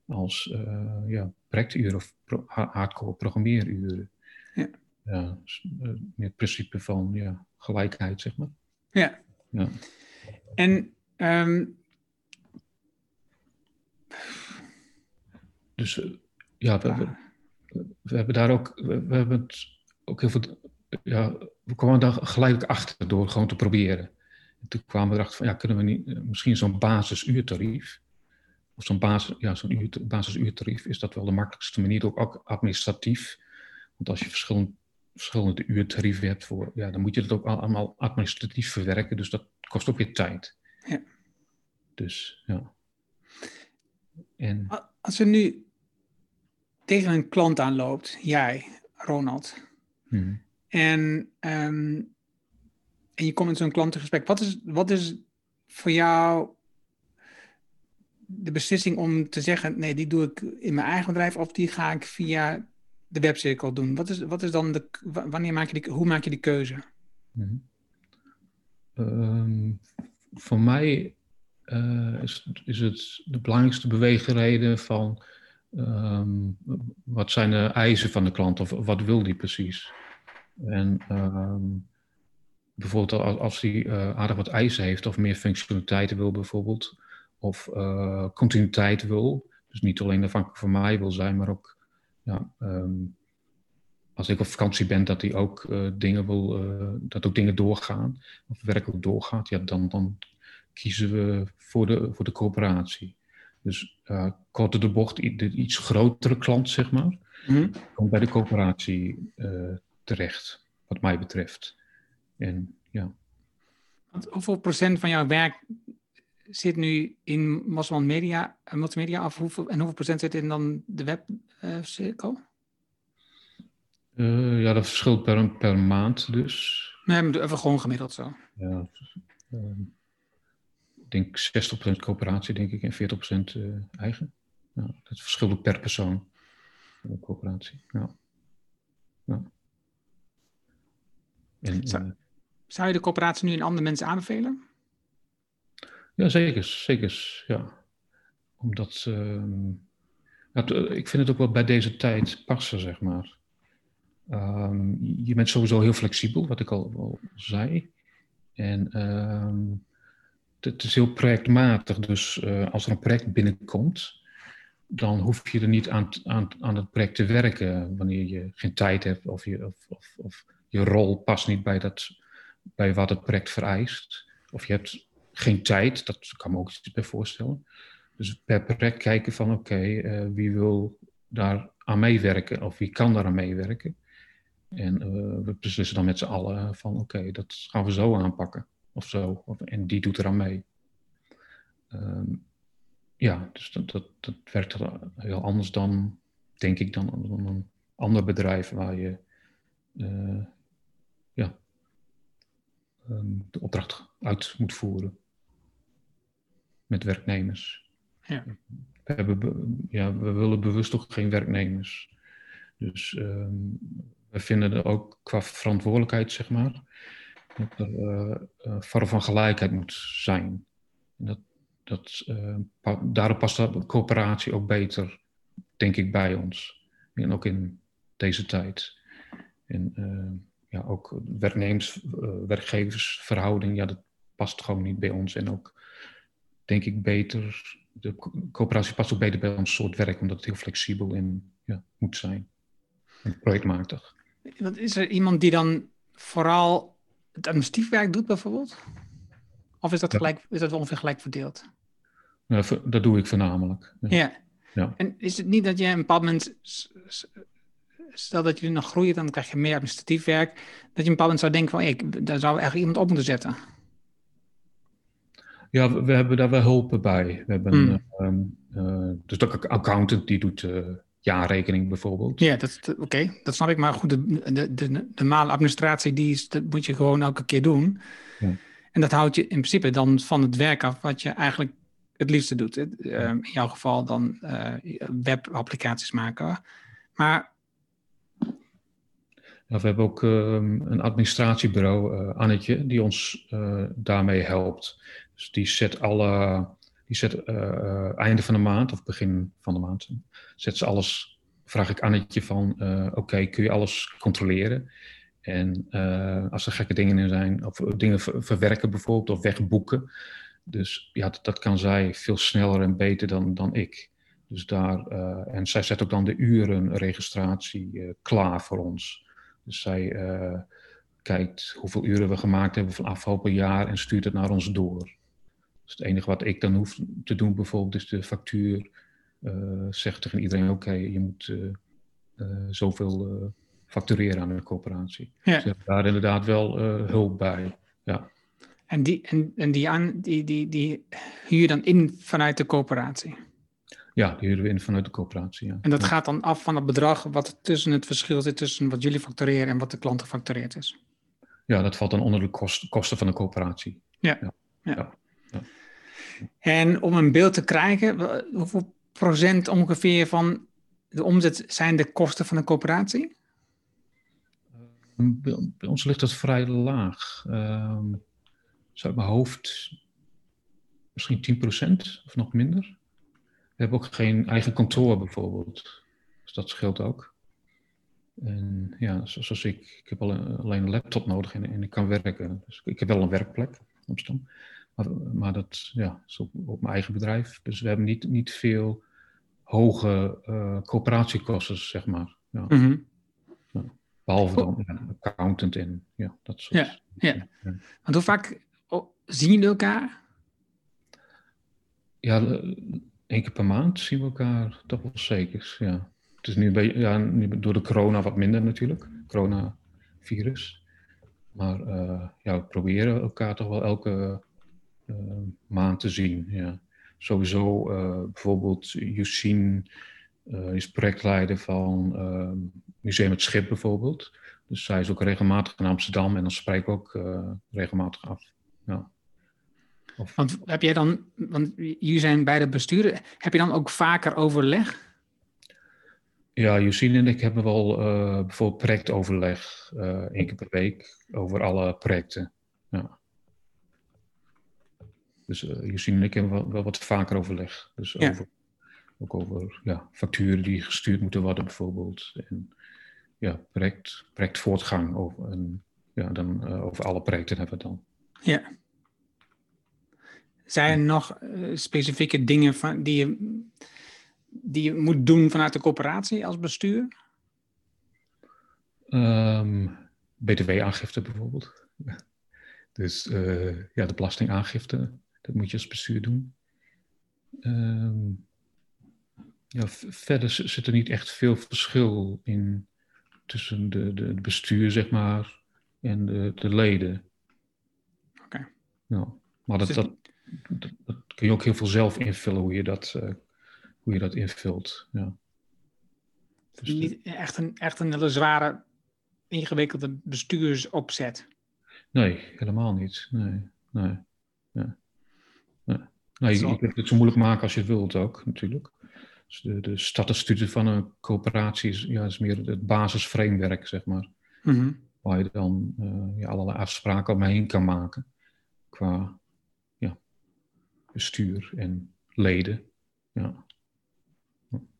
als uh, ja, projecturen of pro, hardcore programmeeruren. Ja. Ja, dus, uh, het principe van ja, gelijkheid, zeg maar. Ja. ja. En um, Dus eh, ja, we, we, hebben daar ook, we, hebben het ook heel veel, ja, we kwamen daar gelijk achter door gewoon te proberen. En toen kwamen we erachter van, ja, kunnen we niet, eh, misschien zo'n basisuurtarief, of zo'n basis, ja, zo'n basisuurtarief, is dat wel de makkelijkste manier, ook administratief. Want als je verschillende, verschillende uurtarieven hebt, voor, ja, dan moet je dat ook allemaal administratief verwerken, dus dat kost ook weer tijd. Ja. Dus ja. En... Als je nu tegen een klant aanloopt, jij, Ronald, hmm. en, um, en je komt in zo'n klantengesprek, wat is, wat is voor jou de beslissing om te zeggen, nee, die doe ik in mijn eigen bedrijf of die ga ik via de webcirkel doen? Wat is, wat is dan de, wanneer maak je die, hoe maak je die keuze? Hmm. Um, voor mij uh, is, is het de belangrijkste beweegreden van um, wat zijn de eisen van de klant of wat wil die precies? En um, bijvoorbeeld als, hij aardig wat eisen heeft of meer functionaliteiten wil bijvoorbeeld, of continuïteit wil, dus niet alleen afhankelijk van mij wil zijn, maar ook ja, ehm, als ik op vakantie ben, dat hij ook uh, dingen wil, uh, dat ook dingen doorgaan, of werkelijk doorgaat, ja, dan, dan kiezen we voor de, voor de coöperatie. Dus uh, korte de bocht, de iets grotere klant, zeg maar, mm. komt bij de coöperatie terecht, wat mij betreft. En ja. Want hoeveel procent van jouw werk zit nu in Mosman Media, multimedia af, hoeveel, en hoeveel procent zit in dan de webcirkel? Uh, ja, dat verschilt per, per maand dus. Nee, even gewoon gemiddeld zo. Ja, uh, denk 60% coöperatie, denk ik, en 40% uh, eh, eigen. Ja, dat verschilt ook per persoon. De coöperatie, ja. ja. En, zou, zou, je de coöperatie nu in andere mensen aanbevelen? Ja, zeker. zeker ja. Omdat, ehm, ik vind het ook wel bij deze tijd passen, zeg maar. Ehm, je bent sowieso heel flexibel, wat ik al, al zei. En ehm, het is heel projectmatig. Dus uh, als er een project binnenkomt, dan hoef je er niet aan, aan, aan het project te werken wanneer je geen tijd hebt of je, of, of, of je rol past niet bij, dat, bij wat het project vereist. Of je hebt geen tijd, dat kan me ook iets bij voorstellen. Dus per project kijken van oké, eh, wie wil daar aan meewerken of wie kan daar aan meewerken. En uh, we beslissen dan met z'n allen van oké, dat gaan we zo aanpakken. Of zo. En die doet eraan mee. Um, ja, dus dat, dat, dat werkt heel anders dan, denk ik, dan, dan een ander bedrijf waar je uh, ja, um, de opdracht uit moet voeren met werknemers. Ja. We, hebben, ja, we willen bewust ook geen werknemers. Dus um, we vinden er ook qua verantwoordelijkheid, zeg maar, dat er uh, vorm van gelijkheid moet zijn. Dat, dat, uh, daarom past de coöperatie ook beter, denk ik, bij ons. En ook in deze tijd. En uh, ja, ook werknemers, werkgeversverhouding, ja, dat past gewoon niet bij ons. En ook, denk ik, beter, de coöperatie past ook beter bij ons soort werk, omdat het heel flexibel en ja, moet zijn. En projectmatig. Wat is er iemand die dan vooral het administratief werk doet, bijvoorbeeld? Of is dat, gelijk, is dat ongeveer gelijk verdeeld? Ja, dat doe ik voornamelijk. Ja. ja. En is het niet dat je een bepaald moment, stel dat jullie nog groeien, dan krijg je meer administratief werk, dat je een bepaald moment zou denken van, hey, daar zou eigenlijk iemand op moeten zetten? Ja, we, hebben daar wel hulp bij. We hebben, uh, dus de accountant die doet uh, jaarrekening bijvoorbeeld. Ja, dat, oké, dat snap ik. Maar goed, de, de, de, de normale administratie, die is, dat moet je gewoon elke keer doen. Ja. En dat houdt je in principe dan van het werk af wat je eigenlijk het liefste doet. Uh, in jouw geval dan uh, webapplicaties maken. Maar... We hebben ook uh, een administratiebureau, uh, Annetje, die ons daarmee helpt. Dus die zet alle die zet uh, einde van de maand of begin van de maand, zet ze alles, vraag ik Annetje van, uh, oké, kun je alles controleren? En als er gekke dingen in zijn, of dingen verwerken bijvoorbeeld, of wegboeken. Dus ja, dat, dat, kan zij veel sneller en beter dan, dan ik. Dus daar, en zij zet ook dan de urenregistratie klaar voor ons. Dus zij kijkt hoeveel uren we gemaakt hebben van afgelopen jaar en stuurt het naar ons door. Dus het enige wat ik dan hoef te doen bijvoorbeeld is de factuur. Uh, zegt tegen iedereen, oké, je moet uh, uh, zoveel factureren aan de coöperatie. Ja. Dus daar inderdaad wel hulp bij. Ja. En, die, en, en die, aan, die, die, die huur je dan in vanuit de coöperatie? Ja, die huren we in vanuit de coöperatie, ja. En dat gaat dan af van het bedrag wat tussen het verschil zit tussen wat jullie factureren en wat de klant gefactureerd is? Ja, dat valt dan onder de kost, kosten van de coöperatie. ja. ja. ja. En om een beeld te krijgen, hoeveel procent ongeveer van de omzet zijn de kosten van een coöperatie? Bij ons ligt dat vrij laag. Uh, zo mijn hoofd misschien 10% of nog minder. We hebben ook geen eigen kantoor bijvoorbeeld. Dus dat scheelt ook. En ja, zoals ik, ik heb alleen een laptop nodig en, ik kan werken. Dus ik heb wel een werkplek Amsterdam. Maar, maar dat ja, is op, op, mijn eigen bedrijf. Dus we hebben niet, niet veel hoge uh, coöperatiekosten, zeg maar. Ja. Mhm. ja. Behalve dan ja, accountant en ja, dat soort. Ja, ja. Want hoe vaak oh, zien jullie elkaar? Ja, één keer per maand zien we elkaar toch wel zeker. Ja. Het is nu, bij, ja, nu door de corona wat minder natuurlijk, coronavirus. Maar uh, ja, we proberen elkaar toch wel elke uh, maand te zien. Ja. Sowieso uh, bijvoorbeeld Yusin is projectleider van Museum het Schip bijvoorbeeld. Dus zij is ook regelmatig in Amsterdam en dan spreek ik ook regelmatig af. Ja. Of... Want heb jij dan, want jullie zijn beide besturen, heb je dan ook vaker overleg? Ja, Josine en ik hebben wel uh, bijvoorbeeld projectoverleg uh, één keer per week over alle projecten. Ja. Dus uh, Josine en ik hebben wel, wel, wat vaker overleg. Dus ja. over, ook over ja, facturen die gestuurd moeten worden bijvoorbeeld. En ja, project, projectvoortgang over, en, ja, dan, over alle projecten hebben we dan. Ja. Zijn er nog specifieke dingen van, die je die je moet doen vanuit de coöperatie als bestuur? Um, BTW-aangifte bijvoorbeeld. [laughs] Dus uh, ja, de belastingaangifte, dat moet je als bestuur doen. Um, ja, verder zit er niet echt veel verschil in tussen de, de, de bestuur, zeg maar, en de, de leden. Oké. Okay. Ja, maar dat, dat, dat, dat, kun je ook heel veel zelf invullen hoe je dat uh, hoe je dat invult. Ja. Dus niet echt een, echt een hele zware, ingewikkelde bestuursopzet. Nee, helemaal niet. Nee, nee. Ja. Nee je, je kunt het zo moeilijk maken als je wilt ook, natuurlijk. Dus de, de van een coöperatie is, ja, is meer het basisframewerk, zeg maar. Mm -hmm. Waar je dan uh, ja, allerlei afspraken omheen kan maken. Qua ja, bestuur en leden. Ja.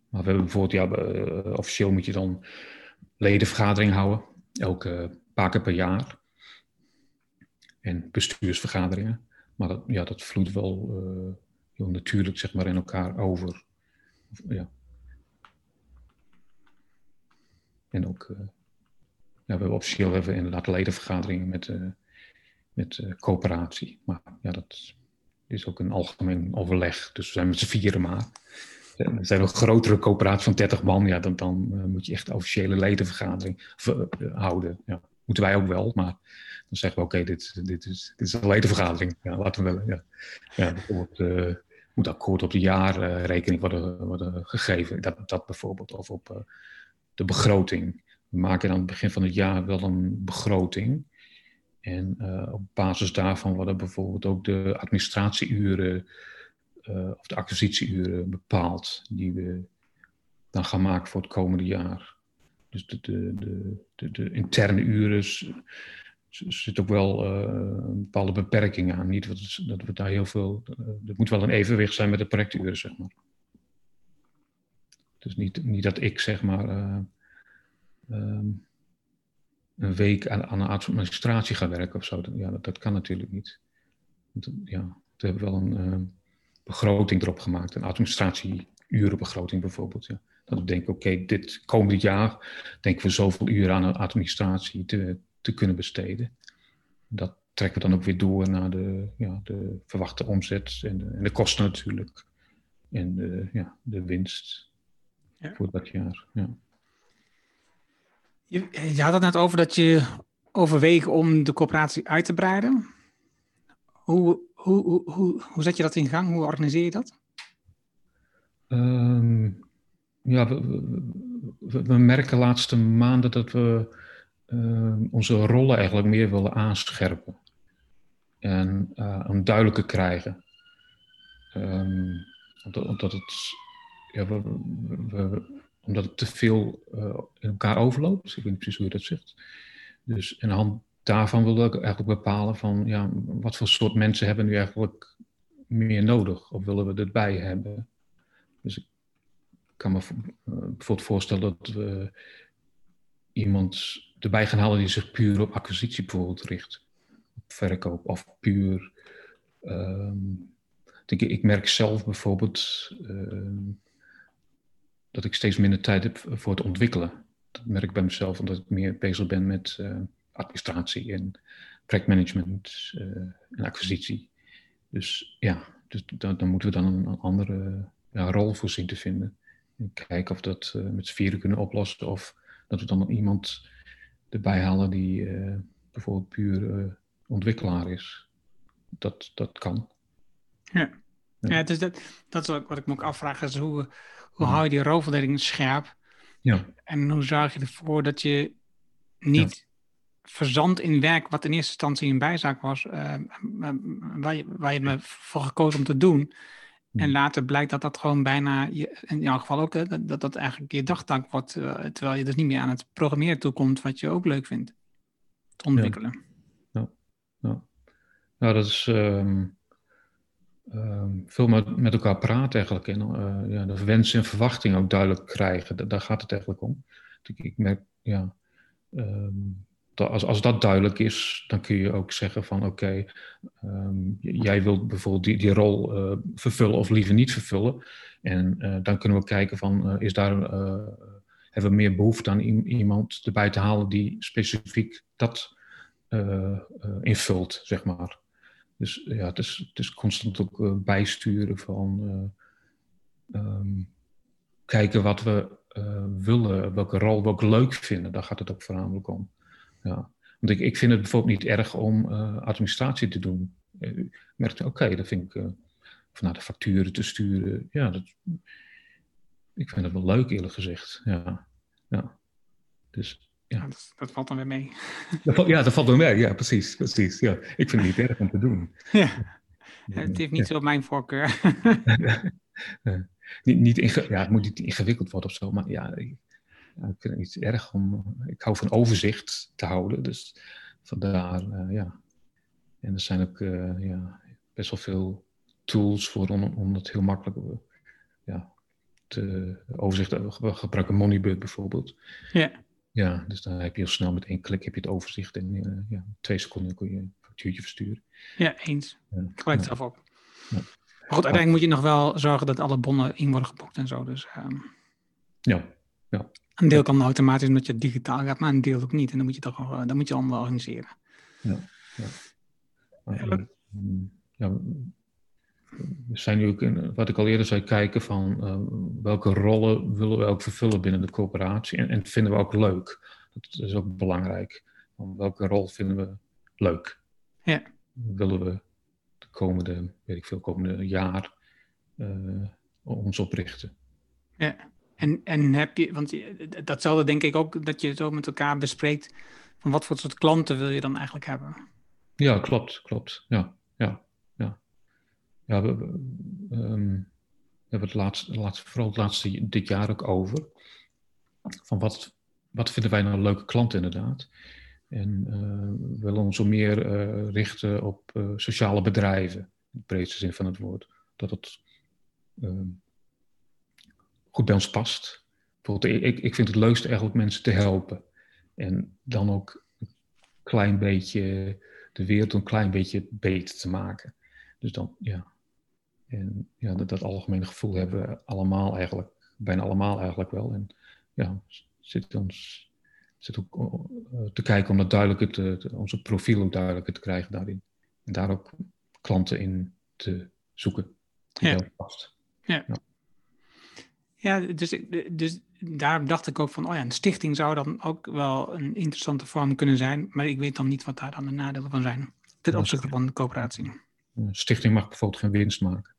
Maar we hebben bijvoorbeeld, ja, uh, officieel moet je dan ledenvergadering houden, elke paar keer per jaar. En bestuursvergaderingen. Maar dat, ja, dat vloeit wel uh, heel natuurlijk zeg maar, in elkaar over. Ja. En ook, uh, we hebben officieel hebben we inderdaad ledenvergaderingen met, met coöperatie. Maar ja, dat is ook een algemeen overleg. Dus we zijn met z'n vieren maar. Er zijn nog grotere coöperaties van 30 man, ja, dan, dan moet je echt officiële ledenvergadering houden. Ja, moeten wij ook wel, maar dan zeggen we: oké, dit, dit, is, dit is een ledenvergadering. Ja, laten we wel. Ja. Ja, bijvoorbeeld uh, moet akkoord op de jaarrekening worden, worden gegeven. Dat, dat bijvoorbeeld. Of op de begroting. We maken aan het begin van het jaar wel een begroting. En op basis daarvan worden bijvoorbeeld ook de administratieuren of de acquisitieuren bepaald die we dan gaan maken voor het komende jaar. Dus de, de, de, de, interne uren zit ook wel uh, een bepaalde beperking aan. Niet dat, we daar heel veel. Er moet wel een evenwicht zijn met de projecturen, zeg maar. Dus niet, niet dat ik zeg maar um, een week aan, een administratie ga werken of zo. Ja, dat, dat kan natuurlijk niet. Want, ja, we hebben wel een begroting erop gemaakt. Een administratieurenbegroting bijvoorbeeld. Ja. Dat we denken, oké, dit komend jaar denken we zoveel uren aan administratie te, te kunnen besteden. Dat trekken we dan ook weer door naar de, ja, de verwachte omzet en de, en de kosten natuurlijk. En de, ja, de winst ja. voor dat jaar. Ja. Je, je had het net over dat je overweegt om de coöperatie uit te breiden. Hoe, hoe, hoe, hoe, hoe zet je dat in gang? Hoe organiseer je dat? Um, ja, we, we, we, merken de laatste maanden dat we uh, onze rollen eigenlijk meer willen aanscherpen. En uh, duidelijker krijgen. Um, omdat, het, ja, we, omdat het te veel uh, in elkaar overloopt. Ik weet niet precies hoe je dat zegt. Dus in de hand daarvan wilde ik eigenlijk bepalen van ja, wat voor soort mensen hebben we nu eigenlijk meer nodig of willen we erbij hebben. Dus ik kan me bijvoorbeeld voorstellen dat we iemand erbij gaan halen die zich puur op acquisitie bijvoorbeeld richt. Op verkoop of puur. ehm, ik, ik merk zelf bijvoorbeeld ehm, dat ik steeds minder tijd heb voor het ontwikkelen. Dat merk ik bij mezelf, omdat ik meer bezig ben met eh, administratie en projectmanagement eh, en acquisitie. Dus ja, dus dan moeten we dan een andere ja, rol voor zien te vinden. En kijken of we dat eh, met z'n vieren kunnen oplossen. Of dat we dan iemand erbij halen die eh, bijvoorbeeld puur eh, ontwikkelaar is. Dat, dat kan. Ja, Ja. ja dus dat, dat is ook wat ik me ook afvraag. Is hoe, hoe hou je die rolverdeling scherp? Ja, En hoe zorg je ervoor dat je niet verzandt in werk wat in eerste instantie een bijzaak was, waar, je, waar je me voor gekozen om te doen. En Hmm. later blijkt dat dat gewoon bijna, in jouw geval ook, hè, dat, dat eigenlijk je dagtaak wordt, eh, terwijl je dus niet meer aan het programmeren toekomt, wat je ook leuk vindt te ontwikkelen. ja dat is ehm, ehm, veel met, met elkaar praten eigenlijk. En eh, ja, de wensen en verwachtingen ook duidelijk krijgen. Da- daar gaat het eigenlijk om. Ik, ik merk, ja, ehm, als, als dat duidelijk is, dan kun je ook zeggen van oké, ehm, jij wilt bijvoorbeeld die, die rol eh, vervullen of liever niet vervullen. En eh, dan kunnen we kijken van eh, is daar, hebben we meer behoefte aan iemand erbij te halen die specifiek dat invult, zeg maar. Dus ja, het is, het is constant ook bijsturen van eh, ehm, kijken wat we willen, welke rol we ook leuk vinden. Daar gaat het ook voornamelijk om. Ja. Want ik, ik vind het bijvoorbeeld niet erg om eh, administratie te doen. Eh, Ik merkte, oké, dat vind ik, uh, van de facturen te sturen. Ja, dat, ik vind het wel leuk eerlijk gezegd. Ja, ja. Dus ja. Ja, dat, dat valt dan weer mee. Dat ja, dat valt wel mee. Ja, precies. precies ja. Ik vind het niet erg om te doen. Ja. Het heeft niet zo mijn voorkeur. [laughs] niet, niet ja, het moet niet ingewikkeld worden of zo, maar ja, ik, ja, ik vind het niet erg om. Ik hou van overzicht te houden, dus vandaar, eh, ja. En er zijn ook eh, ja, best wel veel tools voor om, om dat heel makkelijk eh, ja, te overzicht te We gebruiken Moneybird bijvoorbeeld. ja. Ja, dus dan heb je heel snel met één klik heb je het overzicht en ja, twee seconden kun je een factuurtje versturen. ja, eens. Ja. Het Ja. ook. Ja. Maar goed, uiteindelijk moet je nog wel zorgen dat alle bonnen in worden geboekt en zo. Dus ehm, Ja, een deel kan automatisch omdat je het digitaal gaat, maar een deel ook niet. En dan moet je toch wel, dan moet je allemaal organiseren. Ja, ja, we zijn nu ook, in, wat ik al eerder zei, kijken van eh, welke rollen willen we ook vervullen binnen de coöperatie en, en vinden we ook leuk. Dat is ook belangrijk. Van welke rol vinden we leuk? Ja. Willen we de komende, weet ik veel, komende jaar eh, ons oprichten? Ja. En, en heb je, want datzelfde denk ik ook, dat je zo met elkaar bespreekt van wat voor soort klanten wil je dan eigenlijk hebben? Ja, klopt, klopt. Ja, ja, ja. Ja, we, ehm, hebben het laatste, vooral het laatste dit jaar ook over. Van wat, wat vinden wij nou leuke klant inderdaad? En eh, we willen ons zo meer eh, richten op eh, sociale bedrijven, in de breedste zin van het woord. Dat het ehm, goed bij ons past. Bijvoorbeeld, ik, ik vind het leukste eigenlijk mensen te helpen. En dan ook een klein beetje de wereld een klein beetje beter te maken. Dus dan, ja. En ja, dat, dat algemene gevoel hebben we allemaal eigenlijk, bijna allemaal eigenlijk wel. En ja, zit ons zit ook uh, te kijken om dat duidelijker te, te, onze profiel ook duidelijker te krijgen daarin. En daar ook klanten in te zoeken. Die Ja. past. Ja. Ja. Ja, dus, dus daarom dacht ik ook van, oh ja, een stichting zou dan ook wel een interessante vorm kunnen zijn, maar ik weet dan niet wat daar dan de nadelen van zijn ten opzichte van de coöperatie. Een stichting mag bijvoorbeeld geen winst maken.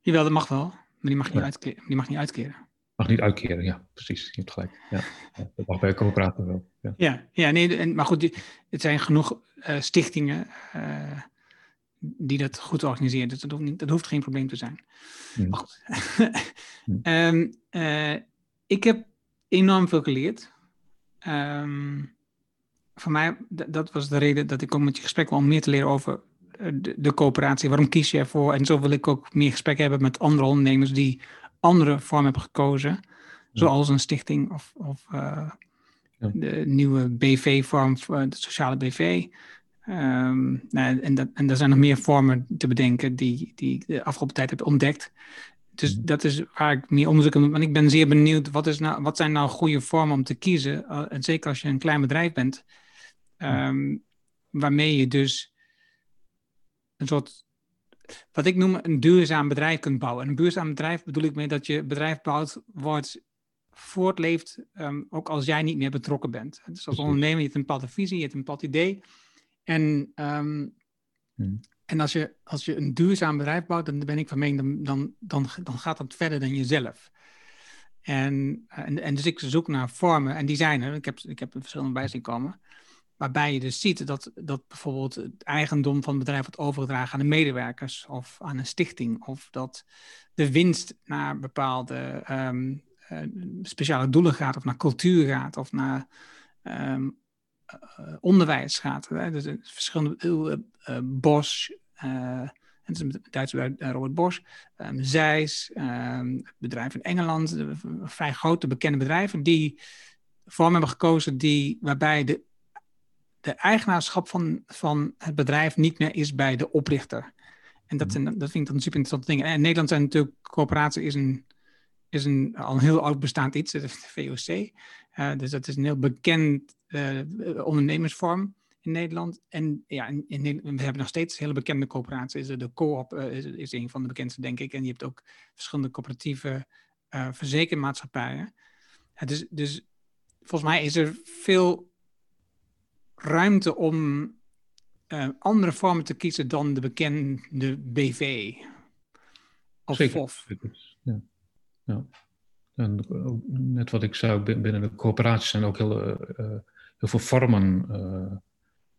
Jawel, dat mag wel, maar die mag niet, Ja. uitkeren, die mag niet uitkeren. Mag niet uitkeren, ja, precies. Je hebt gelijk. Ja. Dat mag bij een coöperatie wel. Ja. Ja, ja nee, en, maar goed, het zijn genoeg eh, stichtingen eh, die dat goed organiseren, dus dat hoeft, niet, dat hoeft geen probleem te zijn. Mm. Maar goed. Hm. Ehm, eh, ik heb enorm veel geleerd. Ehm, voor mij, dat was de reden dat ik ook met je gesprek wel om meer te leren over eh, de, de coöperatie. Waarom kies je ervoor? En zo wil ik ook meer gesprek hebben met andere ondernemers die andere vormen hebben gekozen. Zoals een stichting of, of, eh, de nieuwe BV-vorm, de sociale BV. Ehm, nou, en, dat, en er zijn nog meer vormen te bedenken die, die de afgelopen tijd heb ontdekt. Dus mhm. dat is waar ik meer onderzoek heb. Want ik ben zeer benieuwd, wat, is nou, wat zijn nou goede vormen om te kiezen? Uh, en zeker als je een klein bedrijf bent. Um, waarmee je dus een soort, wat ik noem een duurzaam bedrijf kunt bouwen. En een duurzaam bedrijf bedoel ik mee dat je bedrijf bouwt, wordt, voortleeft, um, ook als jij niet meer betrokken bent. Dus als ondernemer, je hebt een bepaalde visie, je hebt een bepaald idee. En, um, hmm. en als, je, als je een duurzaam bedrijf bouwt, dan ben ik van mening, dan, dan, dan, gaat dat verder dan jezelf. En, en, en dus ik zoek naar vormen, en die zijn er. Ik heb, ik heb er verschillende bij zien komen. Waarbij je dus ziet dat, dat bijvoorbeeld het eigendom van het bedrijf wordt overgedragen aan de medewerkers of aan een stichting. Of dat de winst naar bepaalde um, speciale doelen gaat, of naar cultuur gaat, of naar um, onderwijs gaat. Hè? Dus verschillende uh, Bosch, het is een Duitse Robert Bosch, um, Zeiss, um, bedrijf in Engeland, vrij grote bekende bedrijven die vorm hebben gekozen die, waarbij de de eigenaarschap van, van het bedrijf niet meer is bij de oprichter. En dat, mm. dat vind ik dan super interessante dingen. En in Nederland zijn natuurlijk, coöperatie is een, is een al een heel oud bestaand iets, de VOC. Uh, dus dat is een heel bekend ondernemersvorm in Nederland. En ja, in, in, we hebben nog steeds hele bekende coöperaties. De co-op uh, is, is, een van de bekendste, denk ik. En je hebt ook verschillende coöperatieve verzekermaatschappijen. dus, dus volgens mij is er veel ruimte om uh, andere vormen te kiezen dan de bekende BV. Of FOF. Ja. ja. En net wat ik zei, binnen de coöperaties zijn ook heel, uh, heel veel vormen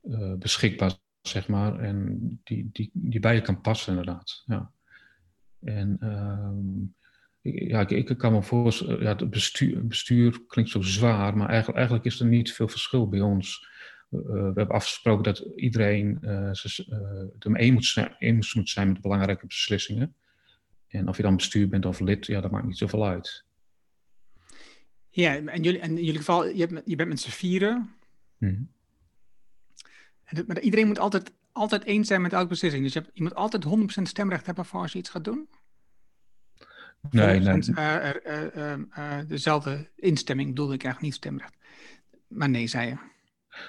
uh, beschikbaar, zeg maar. En die, die, die bij je kan passen, inderdaad. Ja. En um, ja, ik, ik, kan me voorstellen, ja, het bestuur, bestuur klinkt zo zwaar, maar eigenlijk, eigenlijk is er niet veel verschil bij ons eh, we hebben afgesproken dat iedereen om één moet, eens moet zijn met belangrijke beslissingen. En of je dan bestuur bent of lid, ja, dat maakt niet zoveel uit. Ja, en jullie, en in jullie geval, je, hebt, je bent met z'n vieren. Hmm. En, maar iedereen moet altijd, altijd eens zijn met elke beslissing. Dus je, hebt, je moet altijd 100% stemrecht hebben voor als je iets gaat doen. Nee, nee. Uh, dezelfde instemming bedoelde ik eigenlijk niet stemrecht. Maar nee, zei je.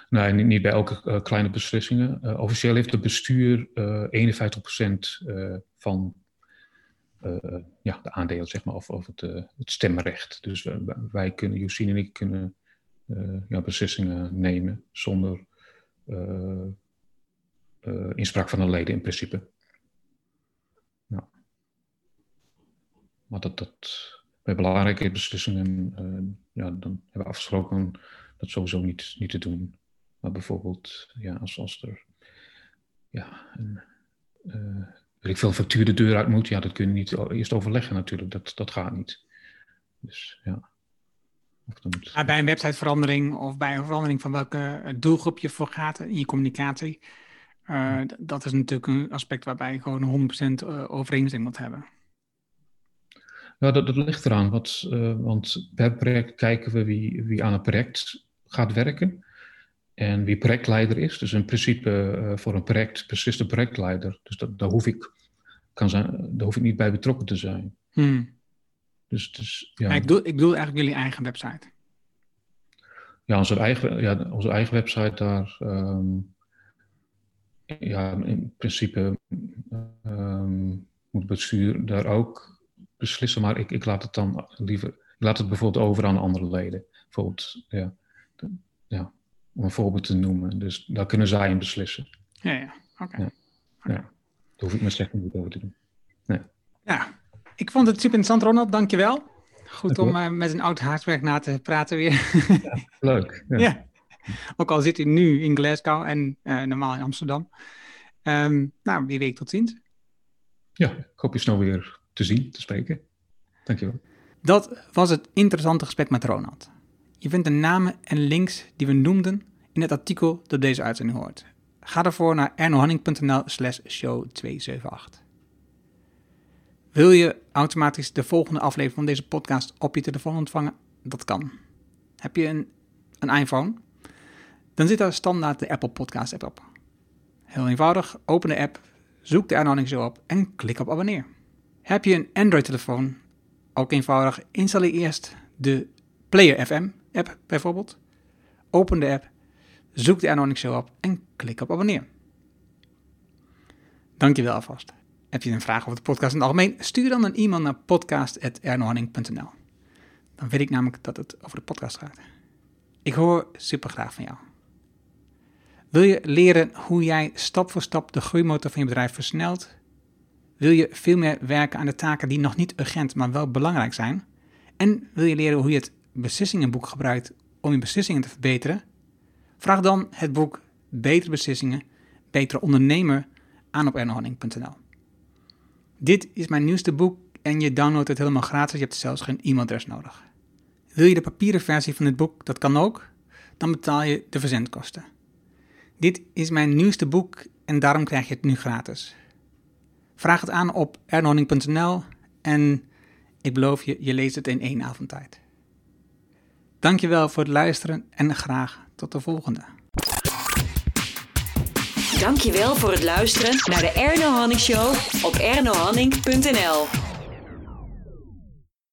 Nee, niet, niet bij elke kleine beslissingen. Officieel heeft het bestuur uh, 51% van ja, de aandelen, zeg maar, of, of het, het stemrecht. Dus wij kunnen, Josien en ik kunnen ja, beslissingen nemen zonder inspraak van de leden in principe. Nou. Maar dat, dat bij belangrijke beslissingen, ja, dan hebben we afgesproken dat sowieso niet, niet te doen. Maar bijvoorbeeld, ja, als, als er ja, een, uh, ik veel factuur de deur uit moet, ja, dat kun je niet eerst overleggen natuurlijk. Dat, dat gaat niet. Dus ja. Moet... bij een websiteverandering of bij een verandering van welke doelgroep je voor gaat in je communicatie, uh, dat is natuurlijk een aspect waarbij je gewoon 100% eh, overeenstemming moet hebben. Ja, dat, dat ligt eraan. Wat, uh, want per project kijken we wie, wie aan het project gaat werken en wie projectleider is. Dus in principe uh, voor een project beslist de projectleider. Dus dat, daar, hoef ik, kan zijn, daar hoef ik niet bij betrokken te zijn. Hmm. Dus, dus, ja. ik, bedoel, ik bedoel eigenlijk jullie eigen website. Ja, onze eigen, ja, onze eigen website daar. Um, ja, in principe um, moet het bestuur daar ook beslissen, maar ik, ik laat het dan liever. Ik laat het bijvoorbeeld over aan andere leden. Bijvoorbeeld, ja ja, om een voorbeeld te noemen. Dus daar kunnen zij in beslissen. Ja, ja. oké. Ja. ja. Daar hoef ik me slecht niet over te doen. Nee. Ja, ik vond het super interessant, Ronald. Dankjewel. Goed om uh, met een oud haarswerk na te praten weer. Ja, leuk. Ja. ja. Ook al zit hij nu in Glasgow en uh, normaal in Amsterdam. Um, nou, wie weet tot ziens. Ja, ik hoop je snel weer te zien, te spreken. Dankjewel. Dat was het interessante gesprek met Ronald. Je vindt de namen en links die we noemden in het artikel dat deze uitzending hoort. Ga daarvoor naar ernohanning.nl slash show 278. Wil je automatisch de volgende aflevering van deze podcast op je telefoon ontvangen? Dat kan. Heb je een een iPhone, dan zit daar standaard de Apple Podcast app op. Heel eenvoudig, open de app, zoek de Erno Show op en klik op abonneer. Heb je een Android-telefoon, ook eenvoudig, installeer eerst de Player FM app bijvoorbeeld. Open de app, zoek de Erno Show op en klik op abonneer. Dankjewel alvast. Heb je een vraag over de podcast in het algemeen? Stuur dan een e-mail naar podcast.ernohanning.nl. Dan weet ik namelijk dat het over de podcast gaat. Ik hoor super graag van jou. Wil je leren hoe jij stap voor stap de groeimotor van je bedrijf versnelt? Wil je veel meer werken aan de taken die nog niet urgent, maar wel belangrijk zijn? En wil je leren hoe je het beslissingenboek gebruikt om je beslissingen te verbeteren? Vraag dan het boek Betere Beslissingen, Betere Ondernemer aan op ernohanning.nl. Dit is mijn nieuwste boek en je downloadt het helemaal gratis. Je hebt zelfs geen e-mailadres nodig. Wil je de papieren versie van dit boek? Dat kan ook. Dan betaal je de verzendkosten. Dit is mijn nieuwste boek en daarom krijg je het nu gratis. Vraag het aan op ernohanning.nl en ik beloof je, je leest het in één avondtijd. Dankjewel voor het luisteren en graag tot de volgende. Dankjewel voor het luisteren naar de Erno Hanning Show op ernohanning.nl.